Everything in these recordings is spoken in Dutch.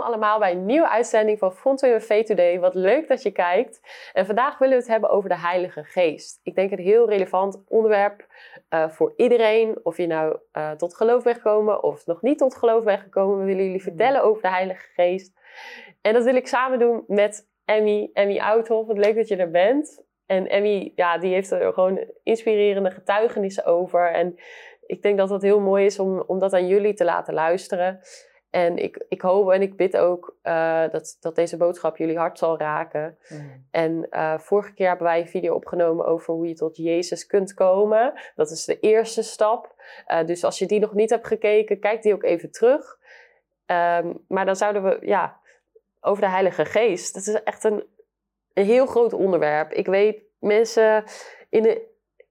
Welkom allemaal bij een nieuwe uitzending van Frontway V Today. Wat leuk dat je kijkt. En vandaag willen we het hebben over de Heilige Geest. Ik denk een heel relevant onderwerp uh, voor iedereen. Of je nou uh, tot geloof bent gekomen of nog niet tot geloof bent gekomen. We willen jullie vertellen over de Heilige Geest. En dat wil ik samen doen met Emmy, Emmy Oudhoff. Wat leuk dat je er bent. En Emmy, ja, die heeft er gewoon inspirerende getuigenissen over. En ik denk dat het heel mooi is om, om dat aan jullie te laten luisteren. En ik, ik hoop en ik bid ook uh, dat, dat deze boodschap jullie hart zal raken. Mm. En uh, vorige keer hebben wij een video opgenomen over hoe je tot Jezus kunt komen. Dat is de eerste stap. Uh, dus als je die nog niet hebt gekeken, kijk die ook even terug. Um, maar dan zouden we, ja, over de Heilige Geest. Dat is echt een, een heel groot onderwerp. Ik weet, mensen in de,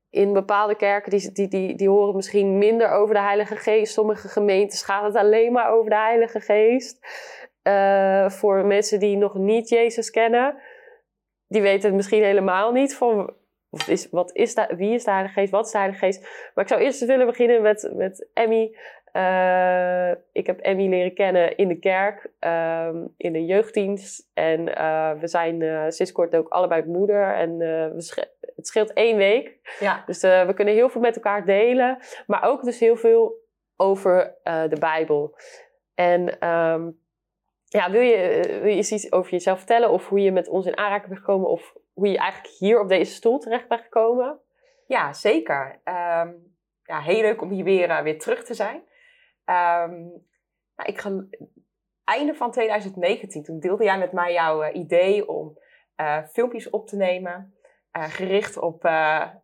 in bepaalde kerken, die, die, die, die horen misschien minder over de Heilige Geest. Sommige gemeentes gaat het alleen maar over de Heilige Geest. Uh, voor mensen die nog niet Jezus kennen, die weten het misschien helemaal niet van wat is, wat is de, wie is de Heilige Geest, wat is de Heilige Geest. Maar ik zou eerst willen beginnen met, met Emmy. Uh, ik heb Emmy leren kennen in de kerk, uh, in de jeugddienst. En uh, we zijn sinds kort ook allebei moeder. En we het scheelt één week. Ja. Dus we kunnen heel veel met elkaar delen. Maar ook dus heel veel over de Bijbel. En um, ja, wil je, wil je iets over jezelf vertellen? Of hoe je met ons in aanraking bent gekomen? Of hoe je eigenlijk hier op deze stoel terecht bent gekomen? Ja, zeker. Um, ja, heel leuk om hier weer, weer terug te zijn. Um, nou, ik einde van 2019, toen deelde jij met mij jouw uh, idee om uh, filmpjes op te nemen. Uh, gericht op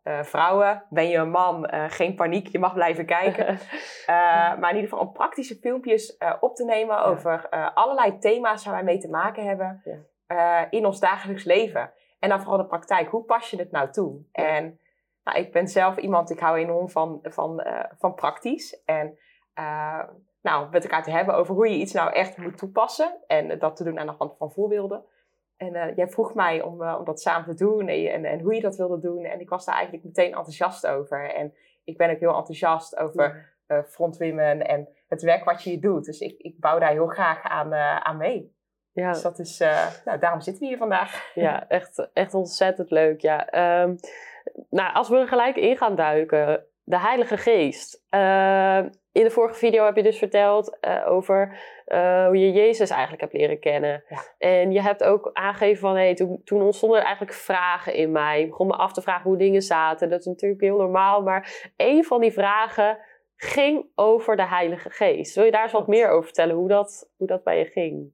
vrouwen. Ben je een man? geen paniek, je mag blijven kijken. maar in ieder geval om praktische filmpjes op te nemen over allerlei thema's waar wij mee te maken hebben ja. in ons dagelijks leven. En dan vooral de praktijk. Hoe pas je het nou toe? En nou, ik ben zelf iemand, ik hou enorm van, van, van praktisch. En uh, nou, met elkaar te hebben over hoe je iets nou echt moet toepassen. En dat te doen aan de hand van voorbeelden. En uh, jij vroeg mij om, uh, om dat samen te doen en, en, en, hoe je dat wilde doen. En ik was daar eigenlijk meteen enthousiast over. En ik ben ook heel enthousiast over uh, frontwomen en het werk wat je hier doet. Dus ik, ik bouw daar heel graag aan, aan mee. Ja. Dus dat is, nou, daarom zitten we hier vandaag. Ja, echt, echt ontzettend leuk. Ja. Um, nou, als we er gelijk in gaan duiken, de Heilige Geest in de vorige video heb je dus verteld uh, over uh, hoe je Jezus eigenlijk hebt leren kennen. Ja. En je hebt ook aangegeven van, hey, toen, toen ontstonden er eigenlijk vragen in mij. Ik begon me af te vragen hoe dingen zaten. Dat is natuurlijk heel normaal. Maar een van die vragen ging over de Heilige Geest. Wil je daar eens wat meer over vertellen, hoe dat, hoe dat bij je ging?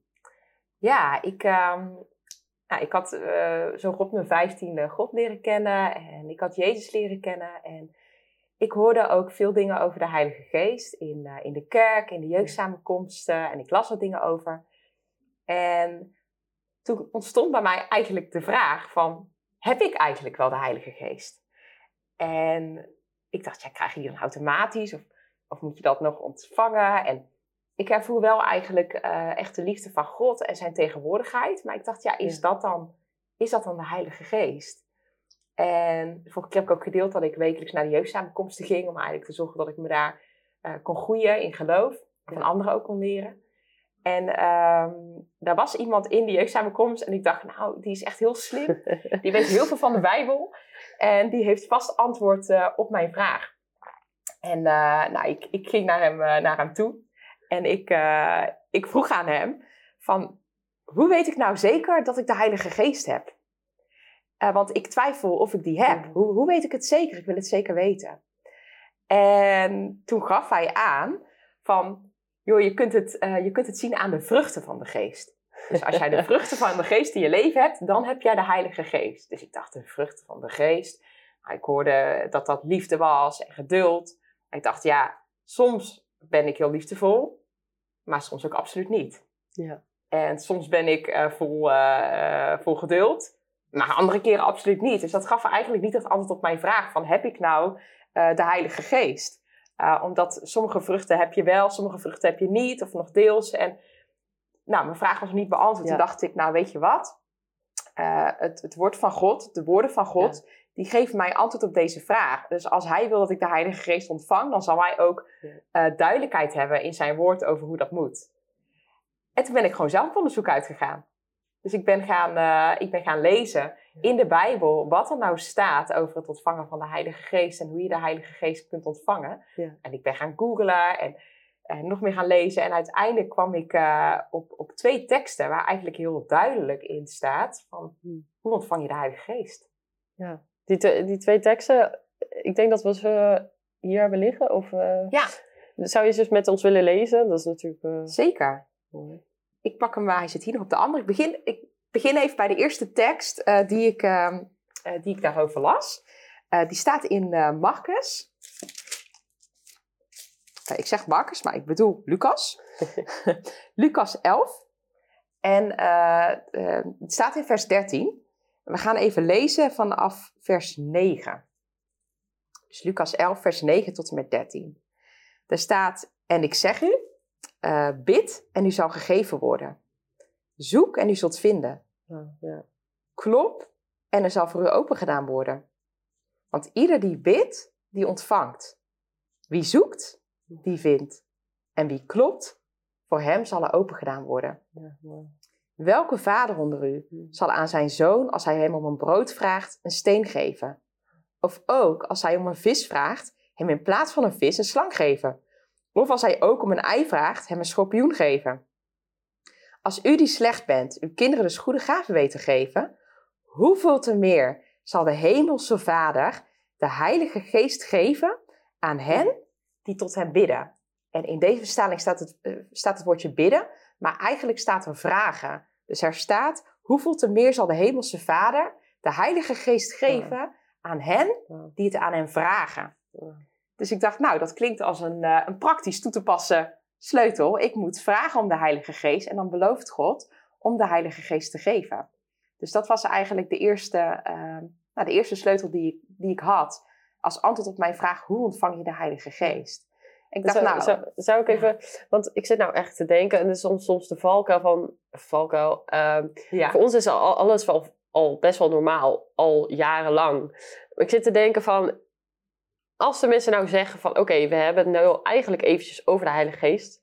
Ja, ik, uh, nou, ik had zo rond mijn vijftiende God leren kennen. En ik had Jezus leren kennen. En ik hoorde ook veel dingen over de Heilige Geest in, uh, in de kerk, in de jeugdsamenkomsten en ik las er dingen over. En toen ontstond bij mij eigenlijk de vraag van, heb ik eigenlijk wel de Heilige Geest? En ik dacht, ja, krijg je die dan automatisch of, of moet je dat nog ontvangen? En ik ervoer wel eigenlijk uh, echt de liefde van God en zijn tegenwoordigheid. Maar ik dacht, ja, is, Dat, dan, is dat dan de Heilige Geest? En vorige keer heb ik ook gedeeld dat ik wekelijks naar de jeugdsamenkomsten ging. Om eigenlijk te zorgen dat ik me daar uh, kon groeien in geloof. En van anderen ook kon leren. En um, daar was iemand in de jeugdsamenkomst. En ik dacht, nou, die is echt heel slim. Die weet heel veel van de Bijbel. En die heeft vast antwoord uh, op mijn vraag. En uh, nou, ik, ik ging naar hem, naar hem toe. En ik, ik vroeg aan hem van... Hoe weet ik nou zeker dat ik de Heilige Geest heb? Uh, want ik twijfel of ik die heb. Hoe, hoe weet ik het zeker? Ik wil het zeker weten. En toen gaf hij aan van, joh, je kunt het, uh, je kunt het zien aan de vruchten van de geest. Dus als jij de vruchten van de geest in je leven hebt, dan heb jij de Heilige Geest. Dus ik dacht, de vruchten van de geest. Nou, ik hoorde dat dat liefde was en geduld. En ik dacht, ja, soms ben ik heel liefdevol, maar soms ook absoluut niet. Ja. En soms ben ik eh, vol, eh, vol geduld, maar andere keren absoluut niet. Dus dat gaf eigenlijk niet het antwoord op mijn vraag van heb ik nou eh, de Heilige Geest? omdat sommige vruchten heb je wel, sommige vruchten heb je niet, of nog deels. En nou, mijn vraag was niet beantwoord. Toen dacht ik, nou weet je wat? het, het woord van God, de woorden van God, die geven mij antwoord op deze vraag. Dus als hij wil dat ik de Heilige Geest ontvang, dan zal hij ook duidelijkheid hebben in zijn woord over hoe dat moet. En toen ben ik gewoon zelf onderzoek uitgegaan. Dus ik ben gaan, uh, ik ben gaan lezen in de Bijbel wat er nou staat over het ontvangen van de Heilige Geest en hoe je de Heilige Geest kunt ontvangen. Ja. En ik ben gaan googlen en, en, nog meer gaan lezen. En uiteindelijk kwam ik uh, op, op twee teksten waar eigenlijk heel duidelijk in staat van hmm. hoe ontvang je de Heilige Geest. Ja, die, die twee teksten, ik denk dat we ze hier hebben liggen. Of, ja. Zou je ze dus met ons willen lezen? Dat is natuurlijk... Zeker. Ik pak hem waar hij zit hier nog op de andere. Ik begin, ik begin even bij de eerste tekst uh, die, ik, uh, uh, die ik daarover las. die staat in Marcus. ik zeg Marcus, maar ik bedoel Lucas. Lucas 11. En het staat in vers 13. We gaan even lezen vanaf vers 9. Dus Lucas 11, vers 9 tot en met 13. Daar staat: En ik zeg u, uh, bid en u zal gegeven worden. Zoek en u zult vinden. Ja. Klop en er zal voor u open gedaan worden. Want ieder die bidt, die ontvangt. Wie zoekt, die vindt. En wie klopt, voor hem zal er open gedaan worden. Ja, Welke vader onder u hm. zal aan zijn zoon, als hij hem om een brood vraagt, een steen geven? Of ook, als hij om een vis vraagt, hem in plaats van een vis een slang geven? Of als hij ook om een ei vraagt, hem een schorpioen geven. Als u die slecht bent, uw kinderen dus goede gaven weten geven, hoeveel te meer zal de hemelse Vader de Heilige Geest geven aan hen die tot hem bidden. En in deze verstaling staat het, uh, staat het woordje bidden, maar eigenlijk staat er vragen. Dus er staat, hoeveel te meer zal de hemelse Vader de Heilige Geest geven aan hen die het aan hem vragen. Dus ik dacht, nou, dat klinkt als een, uh, een praktisch toe te passen sleutel. Ik moet vragen om de Heilige Geest en dan belooft God om de Heilige Geest te geven. Dus dat was eigenlijk de eerste, uh, nou, de eerste sleutel die ik, die ik had als antwoord op mijn vraag: hoe ontvang je de Heilige Geest? Ik dacht, nou, zou, zou, ik even, want ik zit nou echt te denken, en is soms, soms de valkuil van, valkuil, uh, ja. voor ons is al, alles al best wel normaal, al jarenlang. Ik zit te denken van, als de mensen nou zeggen van oké, we hebben het nu eigenlijk eventjes over de Heilige Geest.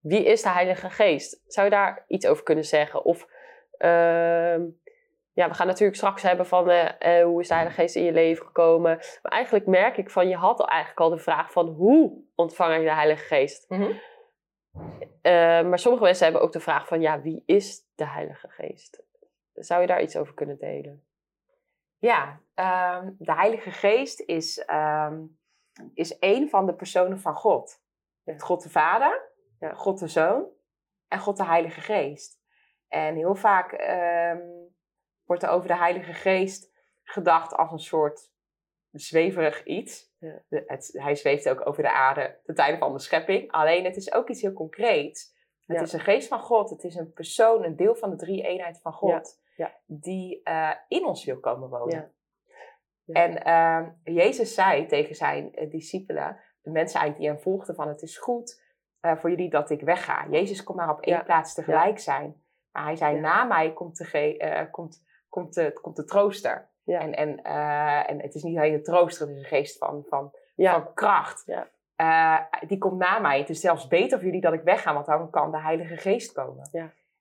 Wie is de Heilige Geest? Zou je daar iets over kunnen zeggen? Of uh, ja, we gaan natuurlijk straks hebben van uh, hoe is de Heilige Geest in je leven gekomen. Maar eigenlijk merk ik van je had al eigenlijk al de vraag van hoe ontvang ik de Heilige Geest? Mm -hmm. maar sommige mensen hebben ook de vraag van ja, wie is de Heilige Geest? Zou je daar iets over kunnen delen? Ja, um, de Heilige Geest is, um, is een van de personen van God. God de Vader, ja. God de Zoon en God de Heilige Geest. En heel vaak um, wordt er over de Heilige Geest gedacht als een soort zweverig iets. Ja. het, hij zweeft ook over de aarde ten tijde van de schepping. Alleen het is ook iets heel concreets. Het is een geest van God. Het is een persoon, een deel van de drie eenheid van God ja. die uh, in ons wil komen wonen. Ja. En uh, Jezus zei tegen zijn uh, discipelen, de mensen eigenlijk die hem volgden, van het is goed uh, voor jullie dat ik wegga. Jezus kon maar op één plaats tegelijk zijn. Maar hij zei, na mij komt de, komt, komt, de, komt de trooster. En, en, en het is niet alleen de trooster, het is een geest van, van, van kracht. die komt na mij. Het is zelfs beter voor jullie dat ik wegga, want dan kan de Heilige Geest komen.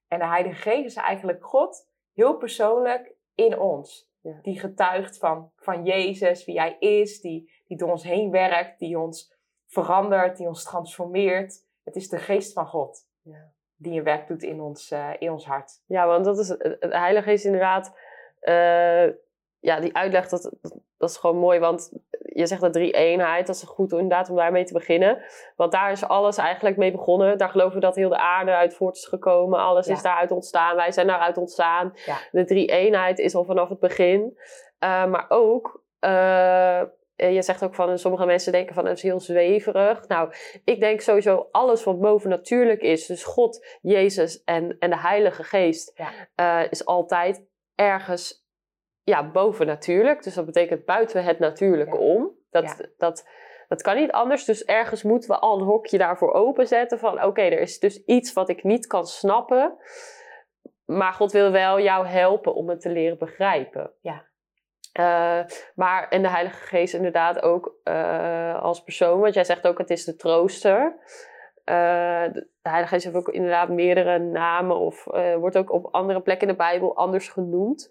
En de Heilige Geest is eigenlijk God heel persoonlijk in ons. Ja. Die getuigt van, van Jezus, wie Hij is, die, die door ons heen werkt, die ons verandert, die ons transformeert. Het is de geest van God ja. die een werk doet in ons, uh, in ons hart. Ja, want dat is de Heilige Geest inderdaad. Uh, ja, die uitleg, dat, dat is gewoon mooi. Want je zegt de drie eenheid, dat is goed inderdaad om daarmee te beginnen. Want daar is alles eigenlijk mee begonnen. Daar geloven we dat heel de aarde uit voort is gekomen. Alles is daaruit ontstaan. Wij zijn daaruit ontstaan. De drie eenheid is al vanaf het begin. Uh, maar ook uh, eh, je zegt ook van sommige mensen denken van het is heel zweverig. Nou, ik denk sowieso alles wat bovennatuurlijk is, dus God, Jezus en, en de Heilige Geest, ja. is altijd ergens ja, bovennatuurlijk. Dus dat betekent buiten het natuurlijke om. Dat, dat, dat kan niet anders. Dus ergens moeten we al een hokje daarvoor openzetten. Van oké, er is dus iets wat ik niet kan snappen. Maar God wil wel jou helpen om het te leren begrijpen. Ja. Uh, maar en de Heilige Geest inderdaad ook uh, als persoon. Want jij zegt ook, het is de trooster. Uh, de Heilige Geest heeft ook inderdaad meerdere namen. Of wordt ook op andere plekken in de Bijbel anders genoemd.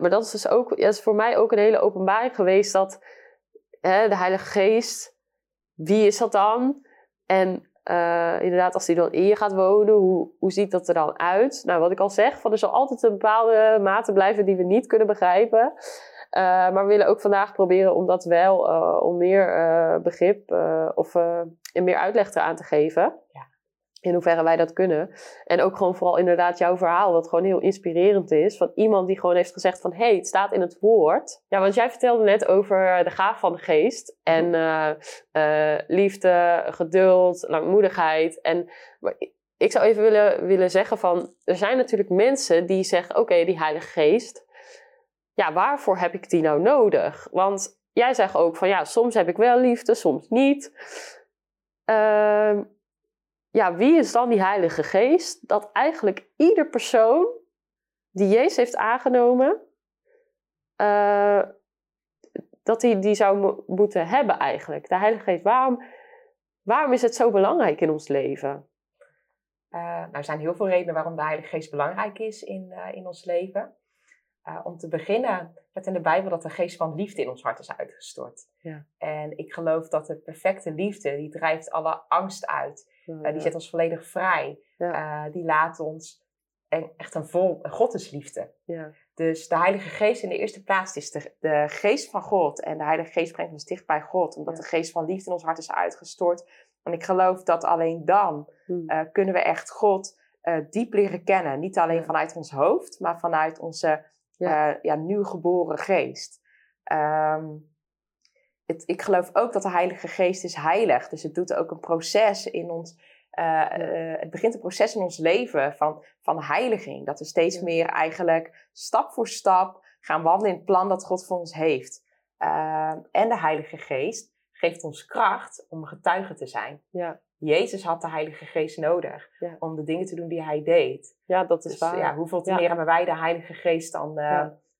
Maar dat is dus ook, ja, is voor mij ook een hele openbaring geweest. Dat hè, de Heilige Geest, wie is dat dan? En uh, inderdaad, als die dan in je gaat wonen, hoe, hoe ziet dat er dan uit? Nou, wat ik al zeg, van er zal altijd een bepaalde mate blijven die we niet kunnen begrijpen. Uh, maar we willen ook vandaag proberen om dat wel om meer begrip of meer uitleg eraan te geven. Ja in hoeverre wij dat kunnen. En ook gewoon vooral inderdaad jouw verhaal, wat gewoon heel inspirerend is. Van iemand die gewoon heeft gezegd van, hé, hey, het staat in het woord. Ja, want jij vertelde net over de gaaf van de geest. En uh, uh, liefde, geduld, langmoedigheid. En ik zou even willen, willen zeggen van, er zijn natuurlijk mensen die zeggen, oké, die heilige geest. Ja, waarvoor heb ik die nou nodig? Want jij zegt ook van, ja, soms heb ik wel liefde, soms niet. Uh, ja, wie is dan die Heilige Geest? Dat eigenlijk ieder persoon die Jezus heeft aangenomen, uh, dat hij die zou moeten hebben eigenlijk. De Heilige Geest, waarom, waarom is het zo belangrijk in ons leven? Uh, nou, er zijn heel veel redenen waarom de Heilige Geest belangrijk is in, uh, in ons leven. om te beginnen, het in de Bijbel dat de geest van liefde in ons hart is uitgestort. Ja. En ik geloof dat de perfecte liefde, die drijft alle angst uit. Uh, die zet ons volledig vrij. Uh, die laat ons echt een vol goddesliefde. Ja. Dus de Heilige Geest in de eerste plaats is de, de, geest van God. En de Heilige Geest brengt ons dicht bij God. Omdat de geest van liefde in ons hart is uitgestort. En ik geloof dat alleen dan hmm. uh, kunnen we echt God diep leren kennen. Niet alleen vanuit ons hoofd, maar vanuit onze ja. ja nu geboren geest. Um, het, ik geloof ook dat de Heilige Geest is heilig. Dus het doet ook een proces in ons. Uh, uh, het begint een proces in ons leven van, van heiliging. Dat we steeds meer eigenlijk stap voor stap gaan wandelen in het plan dat God voor ons heeft. Uh, en de Heilige Geest geeft ons kracht om getuige te zijn. Ja. Jezus had de Heilige Geest nodig ja. om de dingen te doen die hij deed. Ja, dat is dus, waar. Ja, hoeveel te meer hebben wij de Heilige Geest dan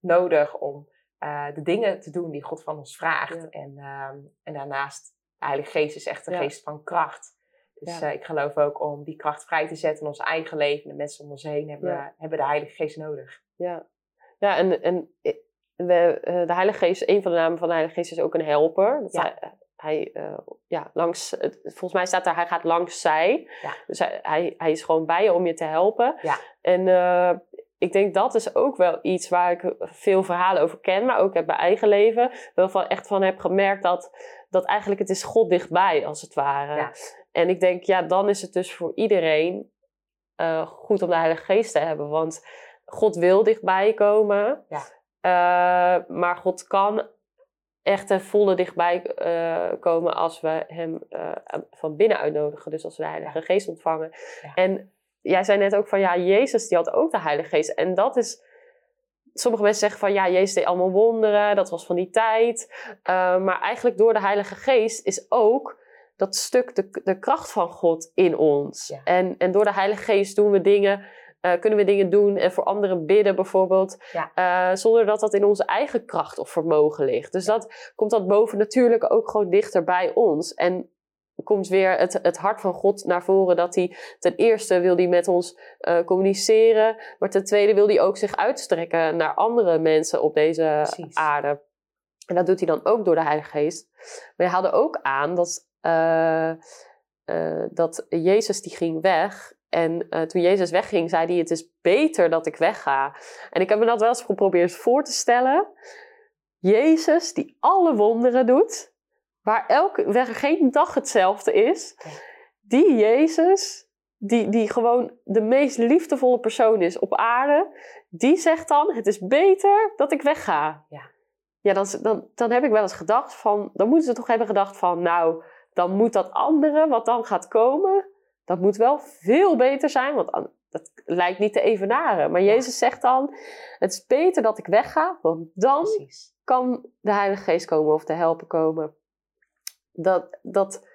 nodig om uh, de dingen te doen die God van ons vraagt. En, uh, en daarnaast, de Heilige Geest is echt een ja. geest van kracht. Dus uh, ik geloof ook om die kracht vrij te zetten in ons eigen leven. De mensen om ons heen hebben, hebben de Heilige Geest nodig. Ja, ja en, en we, de Heilige Geest, een van de namen van de Heilige Geest is ook een helper. Dat hij, hij ja, langs, volgens mij staat er, hij gaat langs zij. Dus hij, hij, hij, is gewoon bij je om je te helpen. Ja. En ik denk dat is ook wel iets waar ik veel verhalen over ken, maar ook uit mijn eigen leven wel van echt van heb gemerkt dat, dat eigenlijk het is God dichtbij als het ware. Ja. En ik denk, ja, dan is het dus voor iedereen uh, goed om de Heilige Geest te hebben, want God wil dichtbij komen, ja. uh, maar God kan echt ten volle dichtbij uh, komen als we Hem van binnen uitnodigen, dus als we de Heilige Geest ontvangen. En jij zei net ook van ja, Jezus die had ook de Heilige Geest. En dat is. Sommige mensen zeggen van ja, Jezus deed allemaal wonderen, dat was van die tijd. Uh, maar eigenlijk door de Heilige Geest is ook dat stuk de, de kracht van God in ons. Ja. En, en door de Heilige Geest doen we dingen, uh, kunnen we dingen doen en voor anderen bidden bijvoorbeeld. Ja. Uh, zonder dat dat in onze eigen kracht of vermogen ligt. Dus ja. dat komt dat boven natuurlijk ook gewoon dichter bij ons. En komt weer het, het hart van God naar voren. Dat hij ten eerste wil hij met ons uh, communiceren. Maar ten tweede wil hij ook zich uitstrekken naar andere mensen op deze Precies. aarde. En dat doet hij dan ook door de Heilige Geest. Maar hij haalde ook aan dat, uh, uh, dat Jezus die ging weg. En toen Jezus wegging, zei hij: Het is beter dat ik wegga. En ik heb me dat wel eens geprobeerd voor te stellen. Jezus, die alle wonderen doet, waar elke, waar geen dag hetzelfde is. Die Jezus, die, die gewoon de meest liefdevolle persoon is op aarde, die zegt dan: Het is beter dat ik wegga. Ja. ja, dan, dan, dan heb ik wel eens gedacht van, dan moeten ze toch hebben gedacht van, nou, dan moet dat andere wat dan gaat komen, dat moet wel veel beter zijn, want dat lijkt niet te evenaren. Maar Jezus zegt dan, het is beter dat ik wegga, want dan Precies. kan de Heilige Geest komen of de helpen komen. Dat, dat,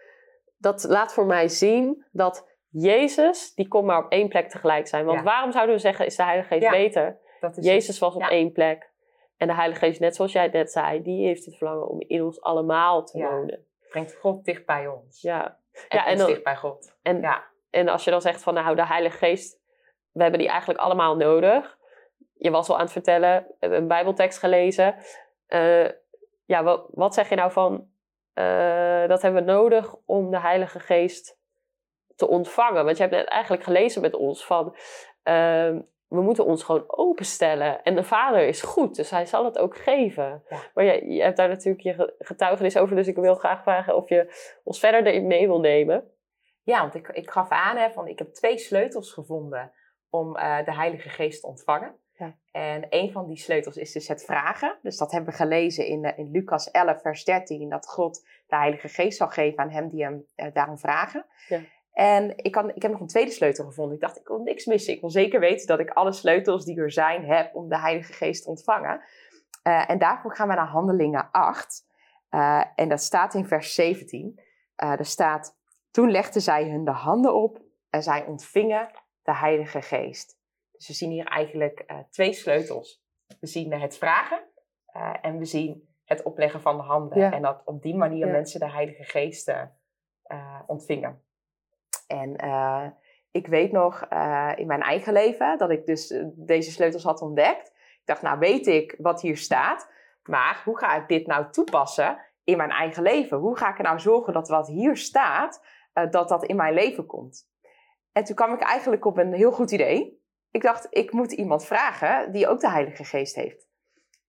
dat laat voor mij zien dat Jezus, die kon maar op één plek tegelijk zijn. Want Ja. waarom zouden we zeggen, is de Heilige Geest Ja, beter? Jezus was op Ja. één plek. En de Heilige Geest, net zoals jij het net zei, die heeft het verlangen om in ons allemaal te wonen. brengt God dicht bij ons. Ja. En, Ja, en ons dan- dicht bij God. En, Ja. en als je dan zegt van, nou, de Heilige Geest, we hebben die eigenlijk allemaal nodig. Je was al aan het vertellen, we hebben een bijbeltekst gelezen. Eh, ja, wat, wat zeg je nou van, eh, dat hebben we nodig om de Heilige Geest te ontvangen? Want je hebt net eigenlijk gelezen met ons van, ehm, we moeten ons gewoon openstellen. En de Vader is goed, dus hij zal het ook geven. Ja. Maar je, je hebt daar natuurlijk je ge- getuigenis over, dus ik wil graag vragen of je ons verder erin mee wil nemen. Ja, want ik, ik gaf aan, hè, van, ik heb twee sleutels gevonden om eh, de Heilige Geest te ontvangen. En een van die sleutels is dus het vragen. Dus dat hebben we gelezen in, eh, in Lucas 11, vers 13. Dat God de Heilige Geest zal geven aan hem die hem eh, daarom vragen. Ja. En ik, kan, ik heb nog een tweede sleutel gevonden. Ik dacht, ik wil niks missen. Ik wil zeker weten dat ik alle sleutels die er zijn heb om de Heilige Geest te ontvangen. Eh, en daarvoor gaan we naar Handelingen 8. Eh, en dat staat in vers 17. Eh er staat, toen legden zij hun de handen op en zij ontvingen de Heilige Geest. Dus we zien hier eigenlijk eh, twee sleutels. We zien het vragen eh, en we zien het opleggen van de handen. Ja. En dat op die manier Ja. mensen de Heilige Geest eh, ontvingen. En ik weet nog in mijn eigen leven dat ik dus deze sleutels had ontdekt. Ik dacht, nou weet ik wat hier staat, maar hoe ga ik dit nou toepassen in mijn eigen leven? Hoe ga ik er nou zorgen dat wat hier staat, dat dat in mijn leven komt? En toen kwam ik eigenlijk op een heel goed idee. Ik dacht, ik moet iemand vragen die ook de Heilige Geest heeft.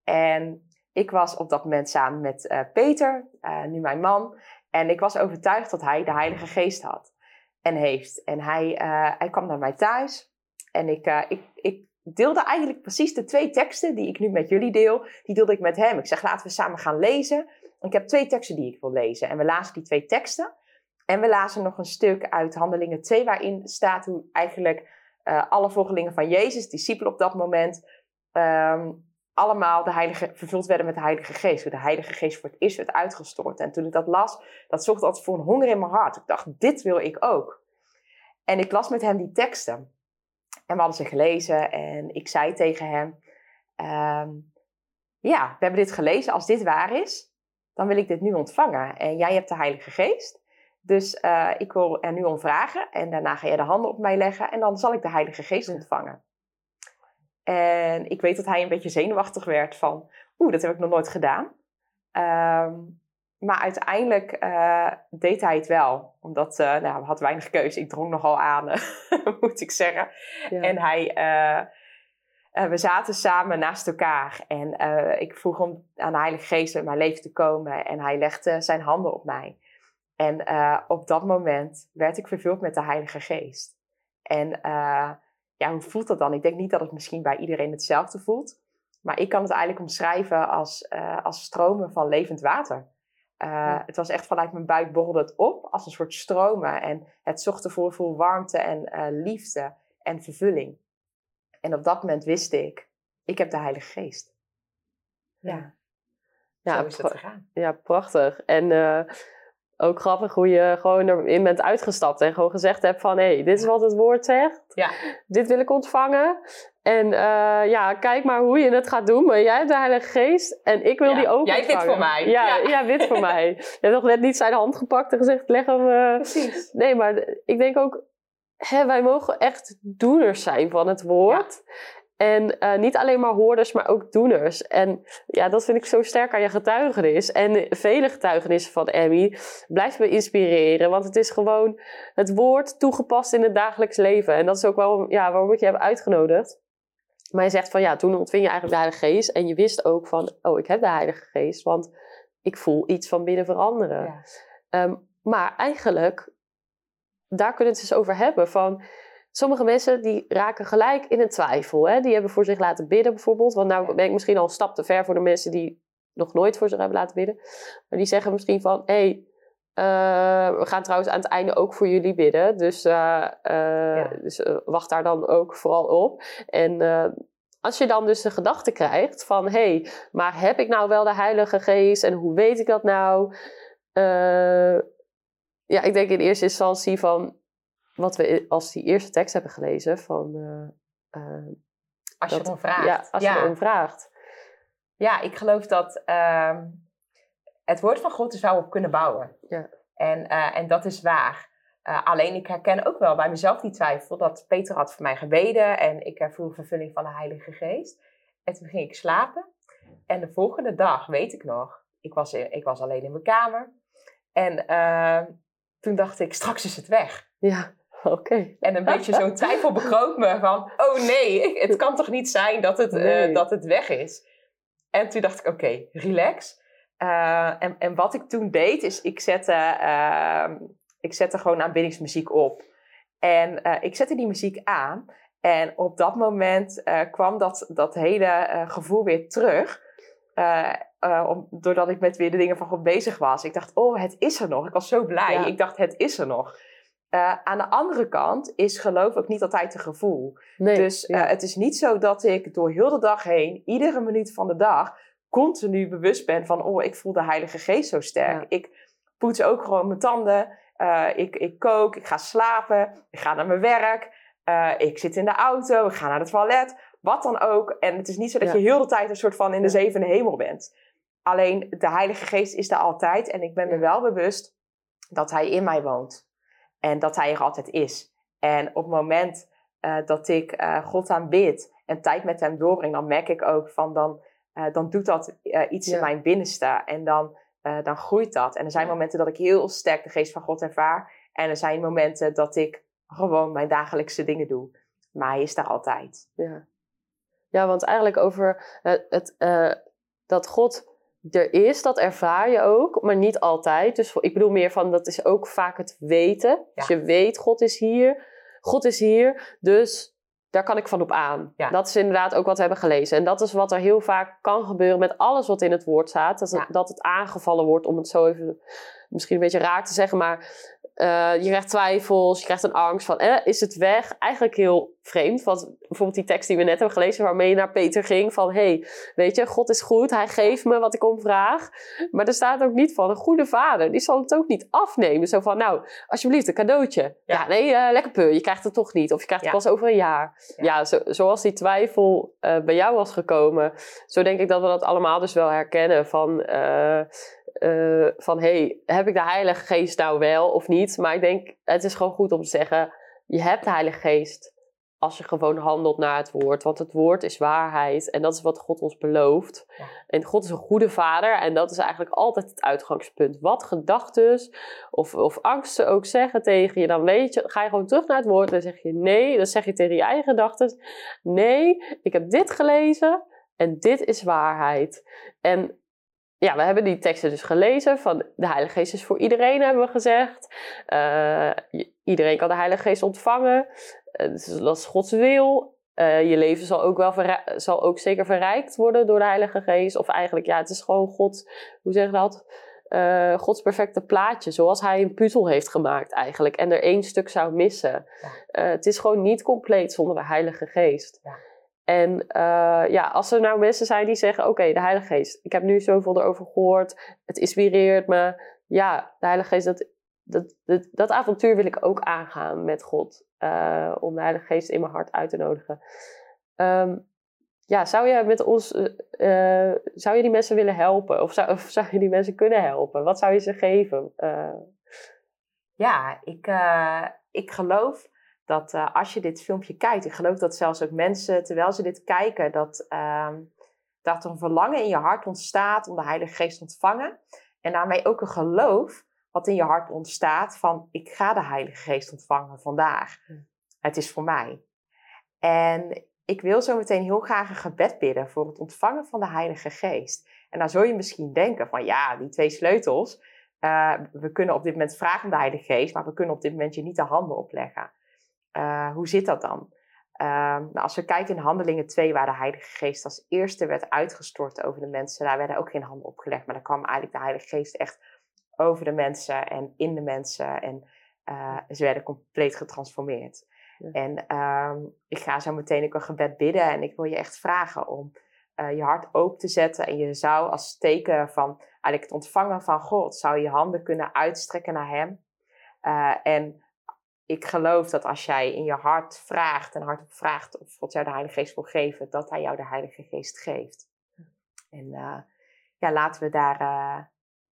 En ik was op dat moment samen met eh, Peter, eh, nu mijn man. En ik was overtuigd dat hij de Heilige Geest had en heeft. En hij, eh, hij kwam naar mij thuis. En ik, ik, ik deelde eigenlijk precies de twee teksten die ik nu met jullie deel. Die deelde ik met hem. Ik zeg, laten we samen gaan lezen. Ik heb twee teksten die ik wil lezen. En we lazen die twee teksten. En we lazen nog een stuk uit Handelingen 2, waarin staat hoe eigenlijk eh, alle volgelingen van Jezus, discipelen op dat moment, ehm, allemaal de heilige, vervuld werden met de Heilige Geest. De Heilige Geest voor het eerst werd uitgestort. En toen ik dat las, dat zorgde altijd voor een honger in mijn hart. Ik dacht, dit wil ik ook. En ik las met hem die teksten. En we hadden ze gelezen en ik zei tegen hem, ehm, ja, we hebben dit gelezen. Als dit waar is, dan wil ik dit nu ontvangen. En jij hebt de Heilige Geest. Dus eh, ik wil er nu om vragen. En daarna ga jij de handen op mij leggen. En dan zal ik de Heilige Geest ontvangen. En ik weet dat hij een beetje zenuwachtig werd van... Oeh, dat heb ik nog nooit gedaan. Ehm, maar uiteindelijk eh, deed hij het wel. Omdat eh nou, we had weinig keuze. Ik drong nogal aan, moet ik zeggen. Ja. En hij... we zaten samen naast elkaar. En ik vroeg hem aan de Heilige Geest in mijn leven te komen. En hij legde zijn handen op mij. En eh, op dat moment werd ik vervuld met de Heilige Geest. En eh, ja, hoe voelt dat dan? Ik denk niet dat het misschien bij iedereen hetzelfde voelt. Maar ik kan het eigenlijk omschrijven als, eh, als stromen van levend water. Ja. Het was echt vanuit mijn buik borrelde het op als een soort stromen. En het zorgde voor, voor warmte en liefde en vervulling. En op dat moment wist ik, ik heb de Heilige Geest. Ja, Ja, zo is het gegaan. Ja, prachtig. En ook grappig hoe je gewoon erin bent uitgestapt en gewoon gezegd hebt van... hé, hey, dit is wat het woord zegt. Ja. Dit wil ik ontvangen. En eh, ja, kijk maar hoe je het gaat doen. Maar jij hebt de Heilige Geest en ik wil Ja, die ook jij dit ontvangen. voor mij. Ja, Ja. ja. dit voor mij. Je hebt nog net niet zijn hand gepakt en gezegd, leg hem... eh, Precies. Nee, maar ik denk ook, hè, wij mogen echt doeners zijn van het woord. En eh, niet alleen maar hoorders, maar ook doeners. En ja, dat vind ik zo sterk aan je getuigenis. En vele getuigenissen van Emmy blijft me inspireren. Want het is gewoon het woord toegepast in het dagelijks leven. En dat is ook wel ja, waarom ik je heb uitgenodigd. Maar je zegt van ja, toen ontving je eigenlijk de Heilige Geest. En je wist ook van, oh, ik heb de Heilige Geest. Want ik voel iets van binnen veranderen. Ja. Ehm, maar eigenlijk, daar kunnen we het eens over hebben. Van, sommige mensen die raken gelijk in een twijfel. Hè? Die hebben voor zich laten bidden bijvoorbeeld. Want nou ben ik misschien al een stap te ver voor de mensen die nog nooit voor zich hebben laten bidden. Maar die zeggen misschien van, hé, hey, eh, we gaan trouwens aan het einde ook voor jullie bidden. Dus, uh, ja. dus wacht daar dan ook vooral op. En als je dan dus de gedachte krijgt van, hé, hey, maar heb ik nou wel de Heilige Geest en hoe weet ik dat nou? ja, ik denk in eerste instantie van wat we als die eerste tekst hebben gelezen van als je erom vraagt. Ja, als je erom vraagt. Ja, ik geloof dat ehm, het woord van God is waar we op kunnen bouwen. Ja. En, uh, en dat is waar. Uh, alleen ik herken ook wel bij mezelf die twijfel dat Peter had voor mij gebeden en ik ervoer vervulling van de Heilige Geest. En toen ging ik slapen. En de volgende dag, weet ik nog, ik was, ik was alleen in mijn kamer. En uh, toen dacht ik, straks is het weg. Ja. Oké. En een beetje zo'n twijfel bekroop me van, oh nee, het kan toch niet zijn dat het, uh, dat het weg is. En toen dacht ik, oké, relax. Uh, en, en wat ik toen deed, is ik zette, uh, ik zette gewoon aanbiddingsmuziek op. En uh, ik zette die muziek aan. En op dat moment kwam dat, dat hele gevoel weer terug. Om, doordat ik met weer de dingen van God bezig was. Ik dacht, oh, het is er nog. Ik was zo blij. Ik dacht, het is er nog. Uh, aan de andere kant is geloof ook niet altijd een gevoel. Nee, dus uh, het is niet zo dat ik door heel de dag heen, iedere minuut van de dag, continu bewust ben van, oh, ik voel de Heilige Geest zo sterk. Ja. Ik poets ook gewoon mijn tanden. Uh, ik, ik kook, ik ga slapen, ik ga naar mijn werk, ik zit in de auto, ik ga naar het toilet, wat dan ook. En het is niet zo dat ja. je heel de tijd een soort van in de zevende hemel bent. Alleen de Heilige Geest is er altijd en ik ben me wel bewust dat Hij in mij woont. En dat hij er altijd is. En op het moment uh, dat ik uh, God aanbid en tijd met hem doorbreng, dan merk ik ook van dan, uh, dan doet dat iets ja. in mijn binnenste. En dan, dan groeit dat. En er zijn momenten dat ik heel sterk de geest van God ervaar. En er zijn momenten dat ik gewoon mijn dagelijkse dingen doe. Maar hij is daar altijd. Ja, ja want eigenlijk over het, het dat God er is, dat ervaar je ook, maar niet altijd. Dus ik bedoel meer van, dat is ook vaak het weten. Ja. Dus je weet, God is hier, God is hier, dus daar kan ik van op aan. Ja. Dat is inderdaad ook wat we hebben gelezen. En dat is wat er heel vaak kan gebeuren met alles wat in het woord staat. Dat, het, dat het aangevallen wordt, om het zo even misschien een beetje raar te zeggen, maar uh, je krijgt twijfels, je krijgt een angst van, eh, is het weg? Eigenlijk heel vreemd, want bijvoorbeeld die tekst die we net hebben gelezen, waarmee je naar Peter ging, van, hey, weet je, God is goed, hij geeft me wat ik om vraag. Maar er staat ook niet van, een goede vader, die zal het ook niet afnemen. Zo van, nou, alsjeblieft, een cadeautje. Ja, ja nee, uh, lekker peur, je krijgt het toch niet, of je krijgt het ja. pas over een jaar. Ja, ja zo, zoals die twijfel uh, bij jou was gekomen, zo denk ik dat we dat allemaal dus wel herkennen van uh, van hey, heb ik de Heilige Geest nou wel of niet? Maar ik denk, het is gewoon goed om te zeggen, je hebt de Heilige Geest als je gewoon handelt naar het woord. Want het woord is waarheid en dat is wat God ons belooft. Ja. En God is een goede vader en dat is eigenlijk altijd het uitgangspunt. Wat gedachten of, of angsten ook zeggen tegen je, dan weet je, ga je gewoon terug naar het woord en zeg je nee. Dan zeg je tegen je eigen gedachten, nee, ik heb dit gelezen en dit is waarheid. En ja, we hebben die teksten dus gelezen van de Heilige Geest is voor iedereen, hebben we gezegd. Uh, iedereen kan de Heilige Geest ontvangen. Uh, dus dat is Gods wil. Uh, je leven zal ook, wel zal ook zeker verrijkt worden door de Heilige Geest. Of eigenlijk, ja, het is gewoon God, hoe zeg je dat? Gods perfecte plaatje, zoals hij een puzzel heeft gemaakt eigenlijk. En er één stuk zou missen. Ja. het is gewoon niet compleet zonder de Heilige Geest. Ja. En uh, ja, als er nou mensen zijn die zeggen: Oké, de Heilige Geest, ik heb nu zoveel erover gehoord, het inspireert me. Ja, de Heilige Geest, dat, dat, dat, dat avontuur wil ik ook aangaan met God. Uh, om de Heilige Geest in mijn hart uit te nodigen. Um, ja, zou je met ons, uh, zou je die mensen willen helpen? Of zou, of zou je die mensen kunnen helpen? Wat zou je ze geven? Ja, ik, ik geloof dat uh, als je dit filmpje kijkt, ik geloof dat zelfs ook mensen, terwijl ze dit kijken, dat, uh, dat er een verlangen in je hart ontstaat om de Heilige Geest te ontvangen. En daarmee ook een geloof wat in je hart ontstaat van, ik ga de Heilige Geest ontvangen vandaag. Hm. Het is voor mij. En ik wil zo meteen heel graag een gebed bidden voor het ontvangen van de Heilige Geest. En dan zul je misschien denken van, ja, die twee sleutels, uh, we kunnen op dit moment vragen om de Heilige Geest, maar we kunnen op dit moment je niet de handen opleggen. Uh, hoe zit dat dan? Ehm, nou, als we kijken in Handelingen 2, waar de Heilige Geest als eerste werd uitgestort over de mensen, daar werden ook geen handen opgelegd, maar daar kwam eigenlijk de Heilige Geest echt over de mensen en in de mensen en uh, ze werden compleet getransformeerd. En ehm, ik ga zo meteen ook een gebed bidden en ik wil je echt vragen om uh, je hart open te zetten en je zou als teken van eigenlijk het ontvangen van God, zou je handen kunnen uitstrekken naar Hem. En ik geloof dat als jij in je hart vraagt en hardop vraagt of God jou de Heilige Geest wil geven, dat Hij jou de Heilige Geest geeft. En uh, ja, laten we, daar, uh,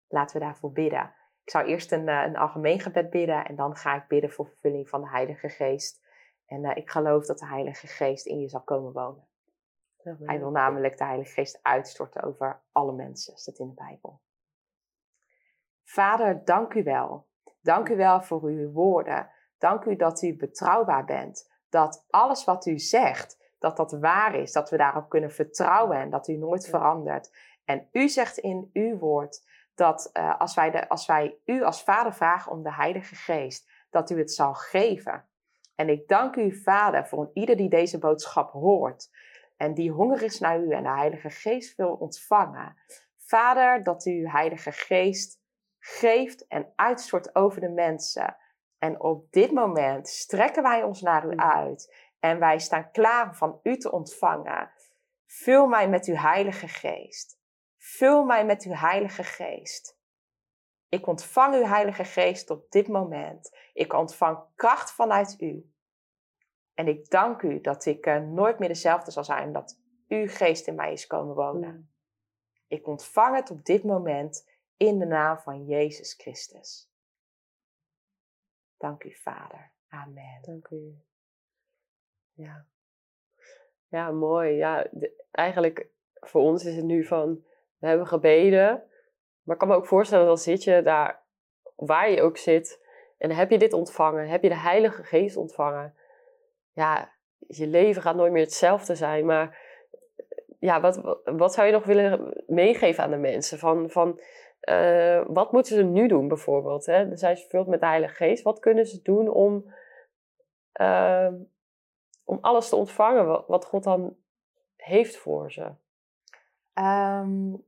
laten we daarvoor bidden. Ik zou eerst een, uh, een algemeen gebed bidden en dan ga ik bidden voor vervulling van de Heilige Geest. En ik geloof dat de Heilige Geest in je zal komen wonen. Hij wil namelijk de Heilige Geest uitstorten over alle mensen, staat in de Bijbel. Vader, dank u wel. Dank u wel voor uw woorden. Dank u dat u betrouwbaar bent. Dat alles wat u zegt, dat dat waar is. Dat we daarop kunnen vertrouwen en dat u nooit verandert. En u zegt in uw woord dat uh, als, wij de, als wij u als vader vragen om de Heilige Geest, dat u het zal geven. En ik dank u, Vader, voor ieder die deze boodschap hoort en die honger is naar u en de Heilige Geest wil ontvangen. Vader, dat u Heilige Geest geeft en uitstort over de mensen. En op dit moment strekken wij ons naar u uit en wij staan klaar om van u te ontvangen. Vul mij met uw Heilige Geest. Vul mij met uw Heilige Geest. Ik ontvang uw Heilige Geest op dit moment. Ik ontvang kracht vanuit u. En ik dank u dat ik uh, nooit meer dezelfde zal zijn, dat uw geest in mij is komen wonen. Mm. Ik ontvang het op dit moment in de naam van Jezus Christus. Dank u, Vader. Amen. Dank u. Ja. Ja, mooi. Ja, eigenlijk voor ons is het nu van, we hebben gebeden, maar ik kan me ook voorstellen, dan zit je daar, waar je ook zit, en heb je dit ontvangen, heb je de Heilige Geest ontvangen. Ja, je leven gaat nooit meer hetzelfde zijn, maar ja, wat, wat zou je nog willen meegeven aan de mensen? Van, van uh, wat moeten ze nu doen bijvoorbeeld? Hè? Dan zijn ze vervuld met de Heilige Geest. Wat kunnen ze doen om, uh, om alles te ontvangen wat, God dan heeft voor ze? Um,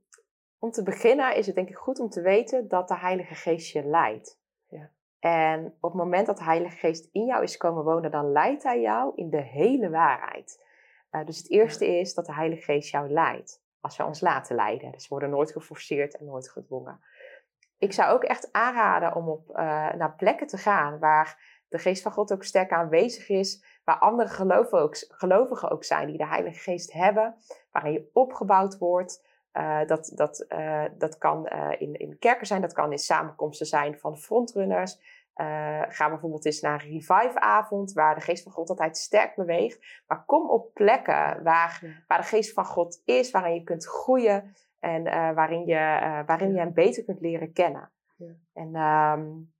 om te beginnen is het denk ik goed om te weten dat de Heilige Geest je leidt. Ja. En op het moment dat de Heilige Geest in jou is komen wonen, dan leidt Hij jou in de hele waarheid. Uh, dus het eerste is dat de Heilige Geest jou leidt als we ons laten leiden. Dus we worden nooit geforceerd en nooit gedwongen. Ik zou ook echt aanraden om op, uh, naar plekken te gaan waar de geest van God ook sterk aanwezig is, waar andere gelovigen ook, gelovigen ook zijn die de Heilige Geest hebben, waarin je opgebouwd wordt. Uh, dat, dat, uh, dat kan in, in kerken zijn, dat kan in samenkomsten zijn van frontrunners. Uh, ga bijvoorbeeld eens naar een revive-avond, waar de geest van God altijd sterk beweegt. Maar kom op plekken waar, waar de geest van God is, waarin je kunt groeien en uh, waarin, je, uh, waarin je hem beter kunt leren kennen. Ja. En, um,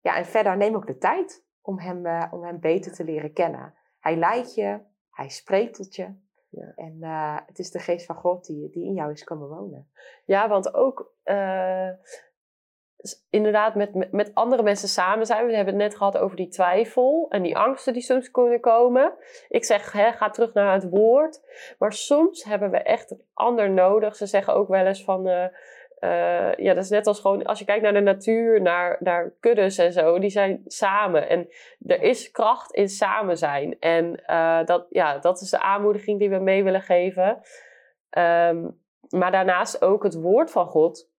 ja, en verder neem ook de tijd om hem, om hem beter te leren kennen. Hij leidt je, hij spreekt tot je. Ja. En het is de geest van God die, die in jou is komen wonen. Ja, want ook inderdaad met, met andere mensen samen zijn. We hebben het net gehad over die twijfel en die angsten die soms kunnen komen. Ik zeg, hè, ga terug naar het woord. Maar soms hebben we echt een ander nodig. Ze zeggen ook wel eens van... Uh, uh, ja, dat is net als gewoon, als je kijkt naar de natuur, naar, naar kuddes en zo, die zijn samen. En er is kracht in samen zijn. En uh, dat, ja, dat is de aanmoediging die we mee willen geven. Um, maar daarnaast ook het woord van God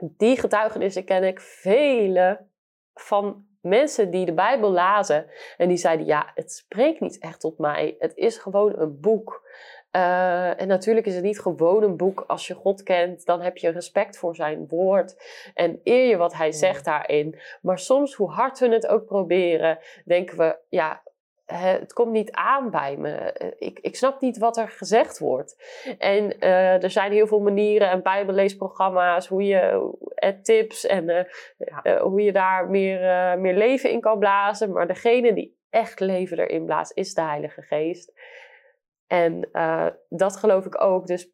die getuigenissen ken ik vele van mensen die de Bijbel lazen. En die zeiden, ja, het spreekt niet echt tot mij. Het is gewoon een boek. Uh, en natuurlijk is het niet gewoon een boek. Als je God kent, dan heb je respect voor zijn woord. En eer je wat hij zegt daarin. Maar soms, hoe hard we het ook proberen, denken we, ja, het komt niet aan bij me. Eh, ik, ik snap niet wat er gezegd wordt. En uh, er zijn heel veel manieren en bijbelleesprogramma's, hoe je, tips en uh, hoe je daar meer, meer leven in kan blazen. Maar degene die echt leven erin blaast, is de Heilige Geest. En dat geloof ik ook. Dus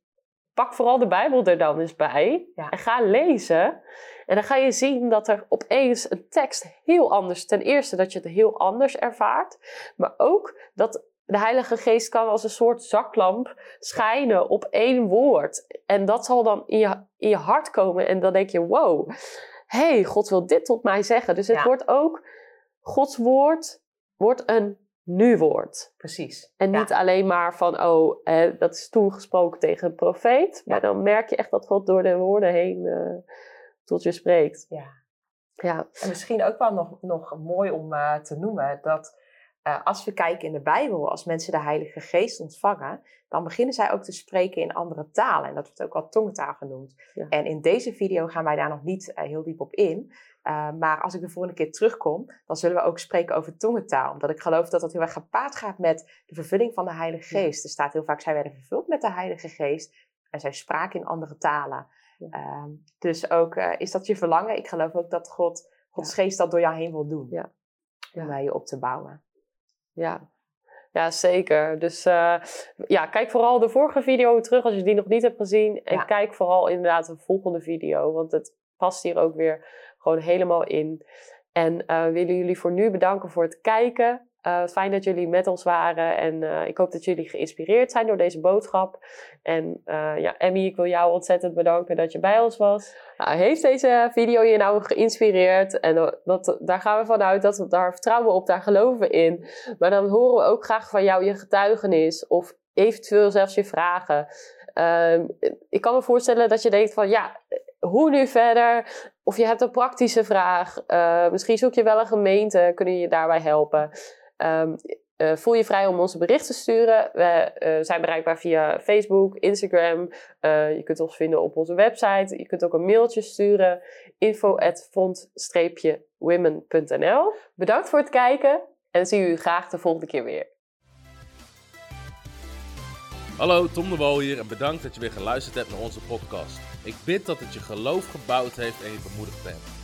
pak vooral de Bijbel er dan eens bij en ga lezen. En dan ga je zien dat er opeens een tekst heel anders, ten eerste dat je het heel anders ervaart, maar ook dat de Heilige Geest kan als een soort zaklamp schijnen op één woord. En dat zal dan in je, in je hart komen. En dan denk je, wow, hey, God wil dit tot mij zeggen. Dus het Ja. wordt ook, Gods woord wordt een nu-woord. Precies. En Ja. niet alleen maar van, oh, eh, dat is toen gesproken tegen een profeet. Maar Ja. dan merk je echt dat God door de woorden heen eh, tot je spreekt. Ja. Ja, En misschien ook wel nog, nog mooi om eh, te noemen dat eh, als we kijken in de Bijbel, als mensen de Heilige Geest ontvangen, dan beginnen zij ook te spreken in andere talen. En dat wordt ook wel tongentaal genoemd. Ja. En in deze video gaan wij daar nog niet eh, heel diep op in. Uh, maar als ik de volgende keer terugkom, dan zullen we ook spreken over tongentaal. Omdat ik geloof dat dat heel erg gepaard gaat met de vervulling van de Heilige Ja. Geest. Er staat heel vaak, zij werden vervuld met de Heilige Geest. En zij spraken in andere talen. Ja. Ehm, dus ook, is dat je verlangen? Ik geloof ook dat God, Gods Geest dat door jou heen wil doen. Ja. Om uh, je op te bouwen. Ja. Ja, zeker. Dus uh, ja, kijk vooral de vorige video terug als je die nog niet hebt gezien. En Ja. kijk vooral inderdaad de volgende video. Want het past hier ook weer gewoon helemaal in. En uh, willen jullie voor nu bedanken voor het kijken. Uh, fijn dat jullie met ons waren. En uh, ik hoop dat jullie geïnspireerd zijn door deze boodschap. En ja, Emmy, ik wil jou ontzettend bedanken dat je bij ons was. Nou, heeft deze video je nou geïnspireerd? En dat, daar gaan we vanuit dat we daar vertrouwen op, daar geloven we in. Maar dan horen we ook graag van jou je getuigenis. Of eventueel zelfs je vragen. Uh, ik kan me voorstellen dat je denkt van ja, hoe nu verder? Of je hebt een praktische vraag. Misschien zoek je wel een gemeente, kunnen je daarbij helpen. Um, uh, voel je vrij om ons een bericht te sturen. We uh, zijn bereikbaar via Facebook, Instagram. je kunt ons vinden op onze website. Je kunt ook een mailtje sturen. info@front-women.nl Bedankt voor het kijken en zie u graag de volgende keer weer. Hallo, Tom de Wol hier en bedankt dat je weer geluisterd hebt naar onze podcast. Ik bid dat het je geloof gebouwd heeft en je bemoedigd bent.